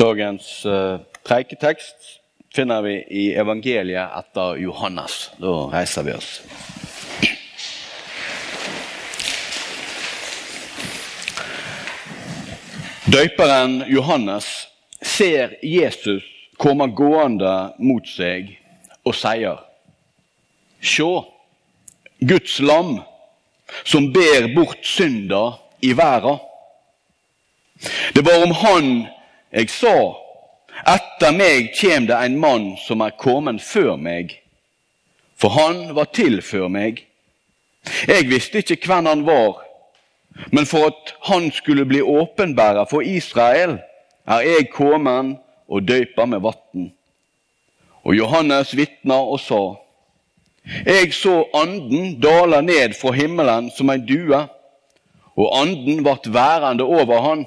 Dagens uh, preiketekst finner vi i evangeliet etter Johannes. Da reiser vi oss. Døyperen Johannes ser Jesus komme gående mot seg og sier Se, Guds lam som ber bort synder i verden. Det var om han jeg sa, etter meg kjem det en mann som er kommet før meg, for han var til før meg. Jeg visste ikke hvem han var, men for at han skulle bli åpenbærer for Israel, er jeg kommet og døypa med vann. Og Johannes vitna og sa, Jeg så anden dale ned fra himmelen som en due, og anden ble værende over han.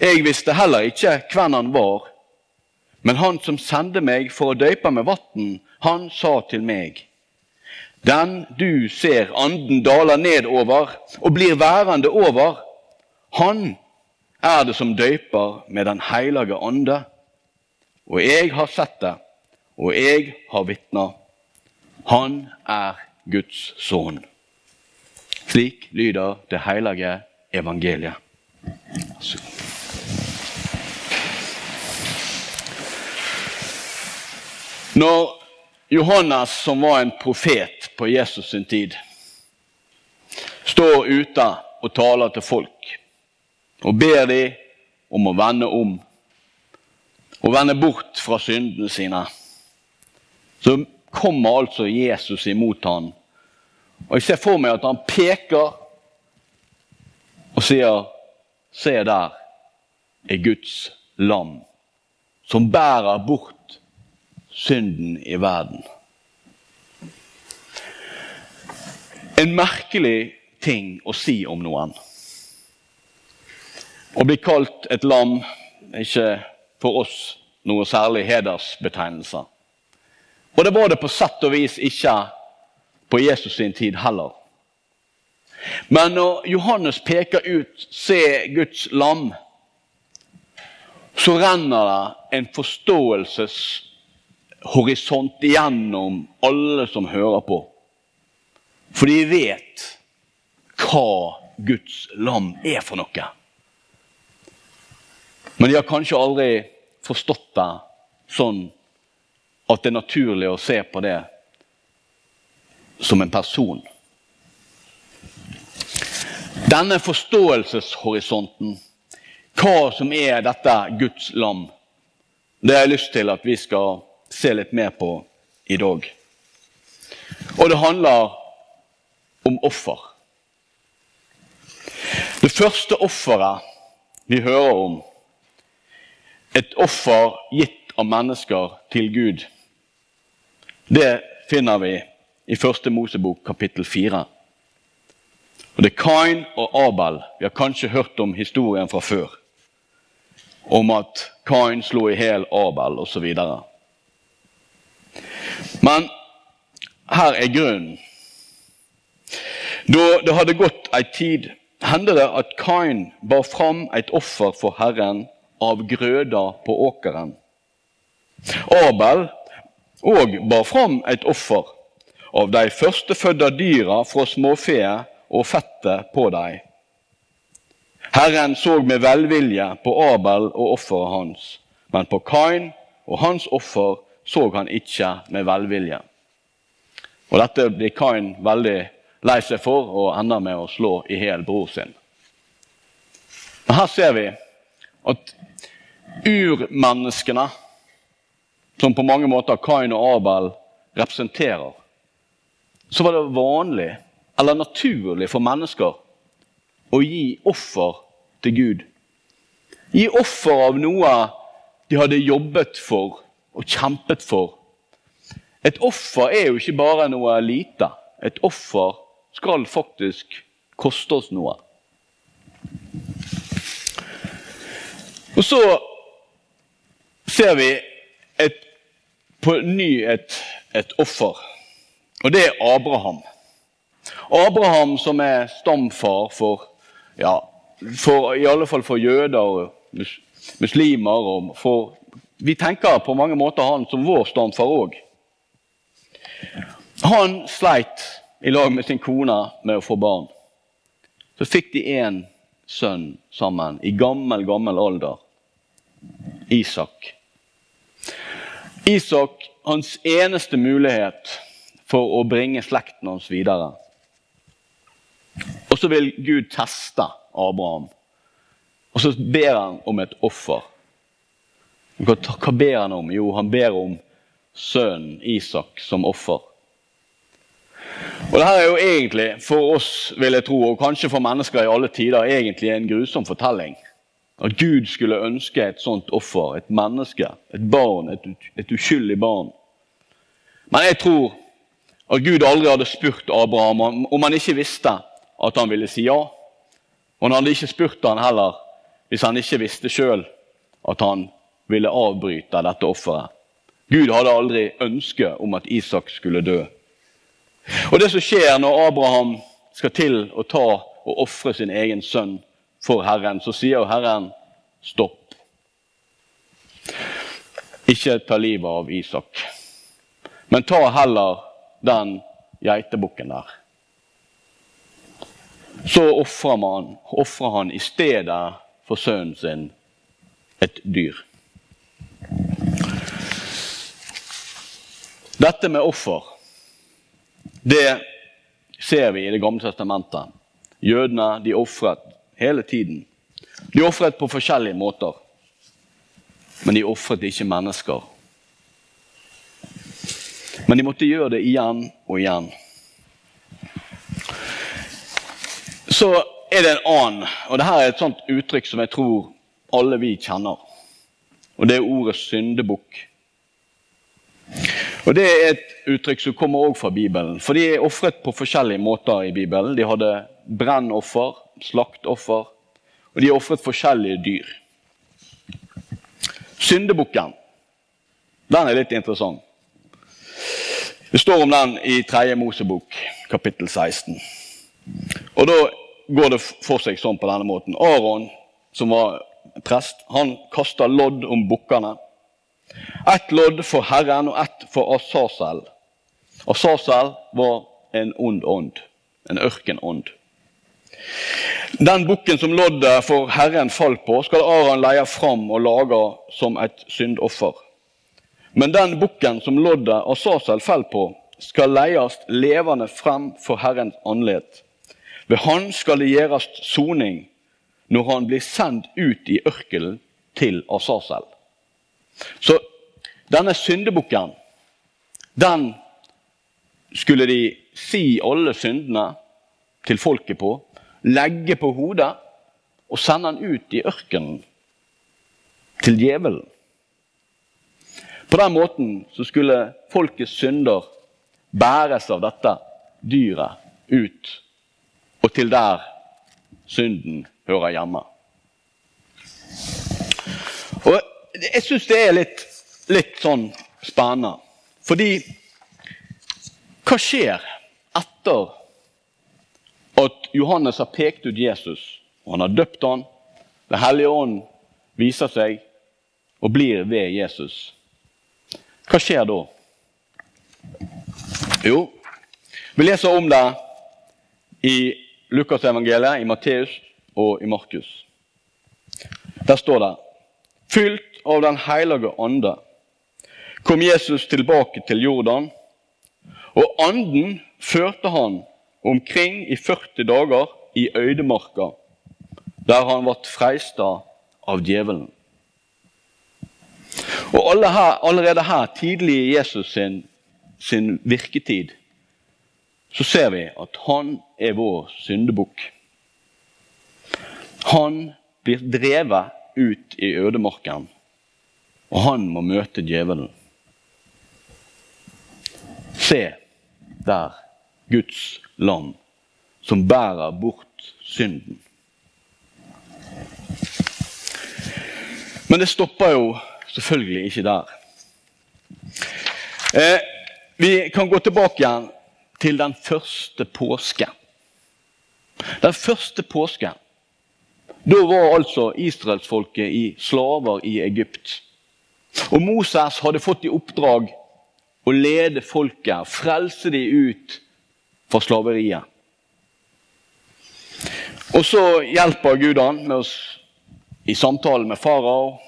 Jeg visste heller ikke hvem han var, men han som sendte meg for å døype med vann, han sa til meg:" Den du ser anden daler nedover og blir værende over, han er det som døyper med Den hellige ande. Og jeg har sett det, og jeg har vitna. Han er Guds sønn. Slik lyder det hellige evangeliet. Når Johannes, som var en profet på Jesus sin tid, står ute og taler til folk og ber dem om å vende om og vende bort fra syndene sine, så kommer altså Jesus imot ham. Og Jeg ser for meg at han peker og sier Se der er Guds lam, som bærer bort synden i verden. En merkelig ting å si om noen. Å bli kalt et lam er ikke for oss noe særlig hedersbetegnelse. Og det var det på sett og vis ikke på Jesus sin tid heller. Men når Johannes peker ut 'se Guds lam', så renner det en forståelseshorisont igjennom alle som hører på. For de vet hva Guds lam er for noe. Men de har kanskje aldri forstått det sånn at det er naturlig å se på det som en person. Denne forståelseshorisonten, hva som er dette Guds lam, det har jeg lyst til at vi skal se litt mer på i dag. Og det handler om offer. Det første offeret vi hører om, et offer gitt av mennesker til Gud, det finner vi i første Mosebok kapittel fire. Og Det er Kain og Abel. Vi har kanskje hørt om historien fra før. Om at Kain slo i hjel Abel osv. Men her er grunnen. Da det hadde gått ei tid, hendte det at Kain bar fram et offer for Herren av grøda på åkeren. Abel òg bar fram et offer av de førstefødde dyra fra småfeet og fettet på dem. Herren så med velvilje på Abel og offeret hans, men på Kain og hans offer så han ikke med velvilje. Og Dette blir Kain veldig lei seg for og ender med å slå i hjel bror sin. Men her ser vi at urmenneskene, som på mange måter Kain og Abel representerer, så var det vanlig eller naturlig for mennesker å gi offer til Gud. Gi offer av noe de hadde jobbet for og kjempet for. Et offer er jo ikke bare noe lite. Et offer skal faktisk koste oss noe. Og så ser vi et, på ny et, et offer, og det er Abraham. Abraham som er stamfar for, ja, for, i alle fall for jøder og muslimer. og for, Vi tenker på mange måter han som vår stamfar òg. Han sleit i lag med sin kone med å få barn. Så fikk de én sønn sammen i gammel, gammel alder. Isak. Isak, hans eneste mulighet for å bringe slekten hans videre. Og så vil Gud teste Abraham. Og så ber han om et offer. Hva ber han om? Jo, han ber om sønnen Isak som offer. Og Dette er jo egentlig for oss vil jeg tro, og kanskje for mennesker i alle tider egentlig en grusom fortelling. At Gud skulle ønske et sånt offer, et menneske, et barn, et, et uskyldig barn. Men jeg tror at Gud aldri hadde spurt Abraham om han ikke visste at han ville si ja. Og han hadde ikke spurt han heller hvis han ikke visste sjøl at han ville avbryte dette offeret. Gud hadde aldri ønske om at Isak skulle dø. Og Det som skjer når Abraham skal til å ta og ofre sin egen sønn for Herren, så sier jo Herren stopp. Ikke ta livet av Isak, men ta heller den geitebukken der. Så ofrer han, han i stedet for sønnen sin et dyr. Dette med offer det ser vi i Det gamle testamentet. Jødene de ofret hele tiden. De ofret på forskjellige måter. Men de ofret ikke mennesker. Men de måtte gjøre det igjen og igjen. Så er det en annen, og dette er et sånt uttrykk som jeg tror alle vi kjenner. Og det er ordet syndebukk. Og Det er et uttrykk som kommer også fra Bibelen. For de er ofret på forskjellige måter i Bibelen. De hadde brennoffer, slaktoffer, og de er ofret forskjellige dyr. Syndebukken, den er litt interessant. Det står om den i 3. Mosebok, kapittel 16. Og Da går det for seg sånn på denne måten. Aron, som var prest, han kasta lodd om bukkene. Ett lodd for Herren og ett for Asasel. Asasel var en ond ånd, en ørkenånd. Den bukken som loddet for Herren falt på, skal Aron leie fram og lage som et syndoffer. Men den bukken som loddet Asasel falt på, skal leies levende frem for Herrens åndelighet. Ved han skal det gjøres soning når han blir sendt ut i ørkelen til Asasel. Så denne syndebukken, den skulle de si alle syndene til folket på, legge på hodet og sende han ut i ørkenen til djevelen. På den måten så skulle folkets synder bæres av dette dyret ut og til der synden hører hjemme. Og Jeg syns det er litt, litt sånn spennende. Fordi hva skjer etter at Johannes har pekt ut Jesus, og han har døpt han, Den hellige ånd viser seg og blir ved Jesus? Hva skjer da? Jo, vi leser om det i Lukasevangeliet, i Matteus og i Markus. Der står det Fylt av Den hellige ande kom Jesus tilbake til Jordan, og anden førte han omkring i 40 dager i øydemarka, der han ble freista av djevelen. Og her, Allerede her, tidlig i Jesus sin, sin virketid, så ser vi at han er vår syndebukk. Han blir drevet ut i ødemarken, og han må møte djevelen. Se der Guds land som bærer bort synden. Men det stopper jo selvfølgelig ikke der. Eh, vi kan gå tilbake igjen til den første påske. Den første påske Da var altså israelsfolket i slaver i Egypt. Og Moses hadde fått i oppdrag å lede folket, frelse de ut fra slaveriet. Og så hjelper Gud han med oss i samtale med farao.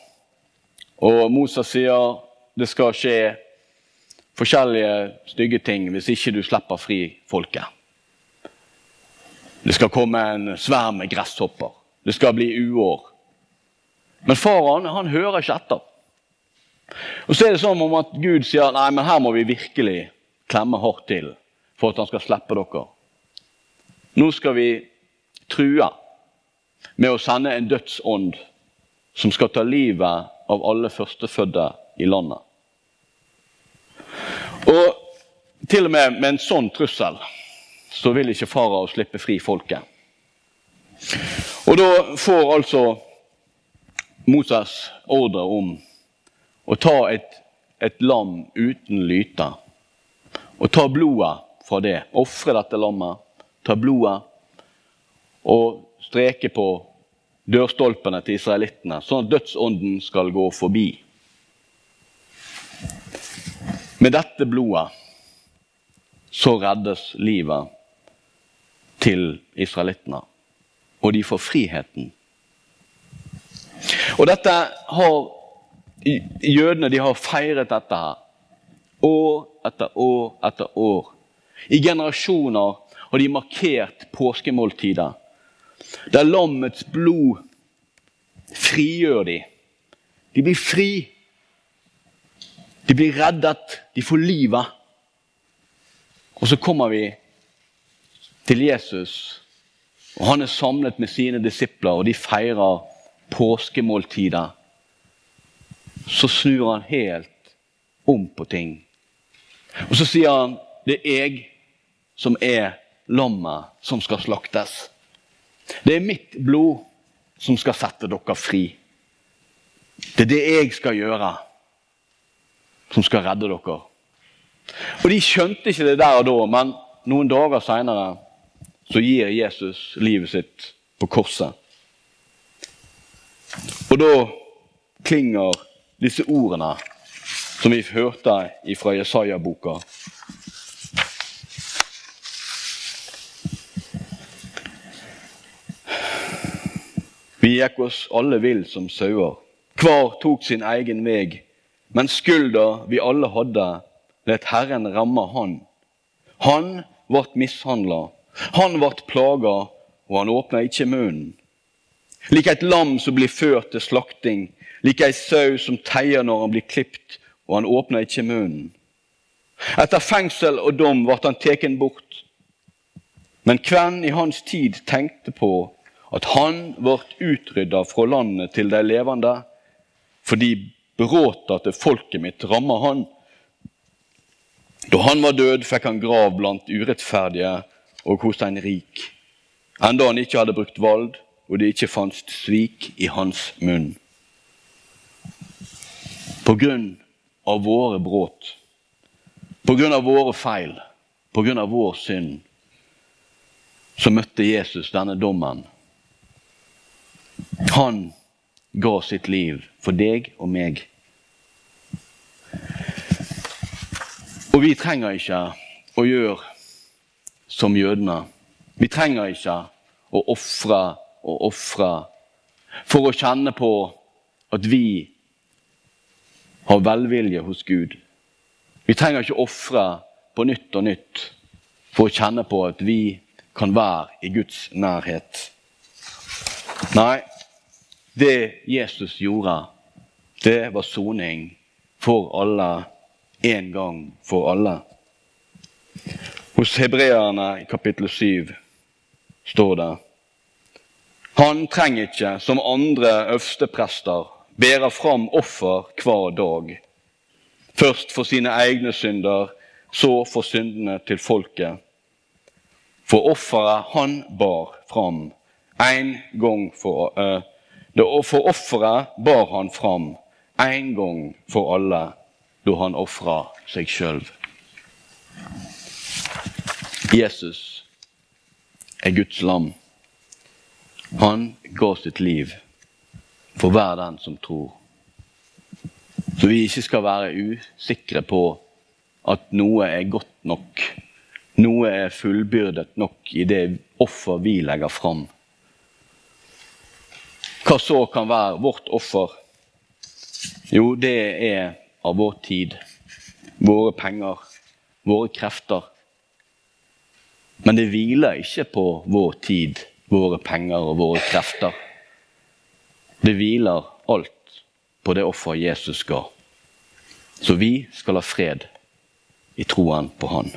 Og Moses sier det skal skje forskjellige stygge ting hvis ikke du slipper fri folket. Det skal komme en sverm med gresshopper. Det skal bli uår. Men faraoen hører ikke etter. Og Så er det som om at Gud sier nei, men her må vi virkelig klemme hardt til for at han skal slippe dere. Nå skal vi true med å sende en dødsånd som skal ta livet av alle førstefødte i landet. Og til og med med en sånn trussel så vil ikke farao slippe fri folket. Og da får altså Moses ordre om å ta et, et lam uten lyte og ta blodet fra det. Ofre dette lammet, ta blodet og streke på dørstolpene til israelittene, sånn at dødsånden skal gå forbi. Med dette blodet så reddes livet til israelittene, og de får friheten. Og dette har Jødene de har feiret dette her. År etter år etter år. I generasjoner har de markert påskemåltidet. Der lammets blod frigjør de. De blir fri. De blir reddet. De får livet. Og så kommer vi til Jesus, og han er samlet med sine disipler, og de feirer påskemåltider. Så snur han helt om på ting. Og så sier han det er jeg som er lammet som skal slaktes. Det er mitt blod som skal sette dere fri. Det er det jeg skal gjøre, som skal redde dere. Og De skjønte ikke det der og da, men noen dager seinere så gir Jesus livet sitt på korset. Og da klinger disse ordene som vi hørte fra Jesaja-boka. Vi gikk oss alle vill som sauer. Hver tok sin egen vei. Men skylda vi alle hadde, let Herren ramme han. Han ble mishandla han ble plaga, og han åpna ikke munnen. Lik et lam som blir ført til slakting, lik ei sau som teier når han blir klipt, og han åpner ikke munnen. Etter fengsel og dom ble han tatt bort. Men hvem i hans tid tenkte på at han ble utrydda fra landet til de levende, fordi bråta til folket mitt ramma han? Da han var død, fikk han grav blant urettferdige og hos en rik, enda han ikke hadde brukt vold og det ikke fantes svik i hans munn. På grunn av våre brudd, på grunn av våre feil, på grunn av vår synd, så møtte Jesus denne dommen. Han ga sitt liv for deg og meg. Og vi trenger ikke å gjøre som jødene. Vi trenger ikke å ofre og ofre for å kjenne på at vi har velvilje hos Gud. Vi trenger ikke ofre på nytt og nytt for å kjenne på at vi kan være i Guds nærhet. Nei, det Jesus gjorde, det var soning for alle, en gang for alle. Hos hebreerne i kapittel 7 står det Han trenger ikke, som andre øversteprester, bære fram offer hver dag. Først for sine egne synder, så for syndene til folket. For offeret han bar fram en gang for uh, For offeret bar han fram en gang for alle da han ofra seg sjøl. Jesus er Guds lam. Han ga sitt liv for hver den som tror. Så vi ikke skal være usikre på at noe er godt nok. Noe er fullbyrdet nok i det offer vi legger fram. Hva så kan være vårt offer? Jo, det er av vår tid, våre penger, våre krefter. Men det hviler ikke på vår tid, våre penger og våre krefter. Det hviler alt på det offer Jesus ga. Så vi skal ha fred i troen på Han.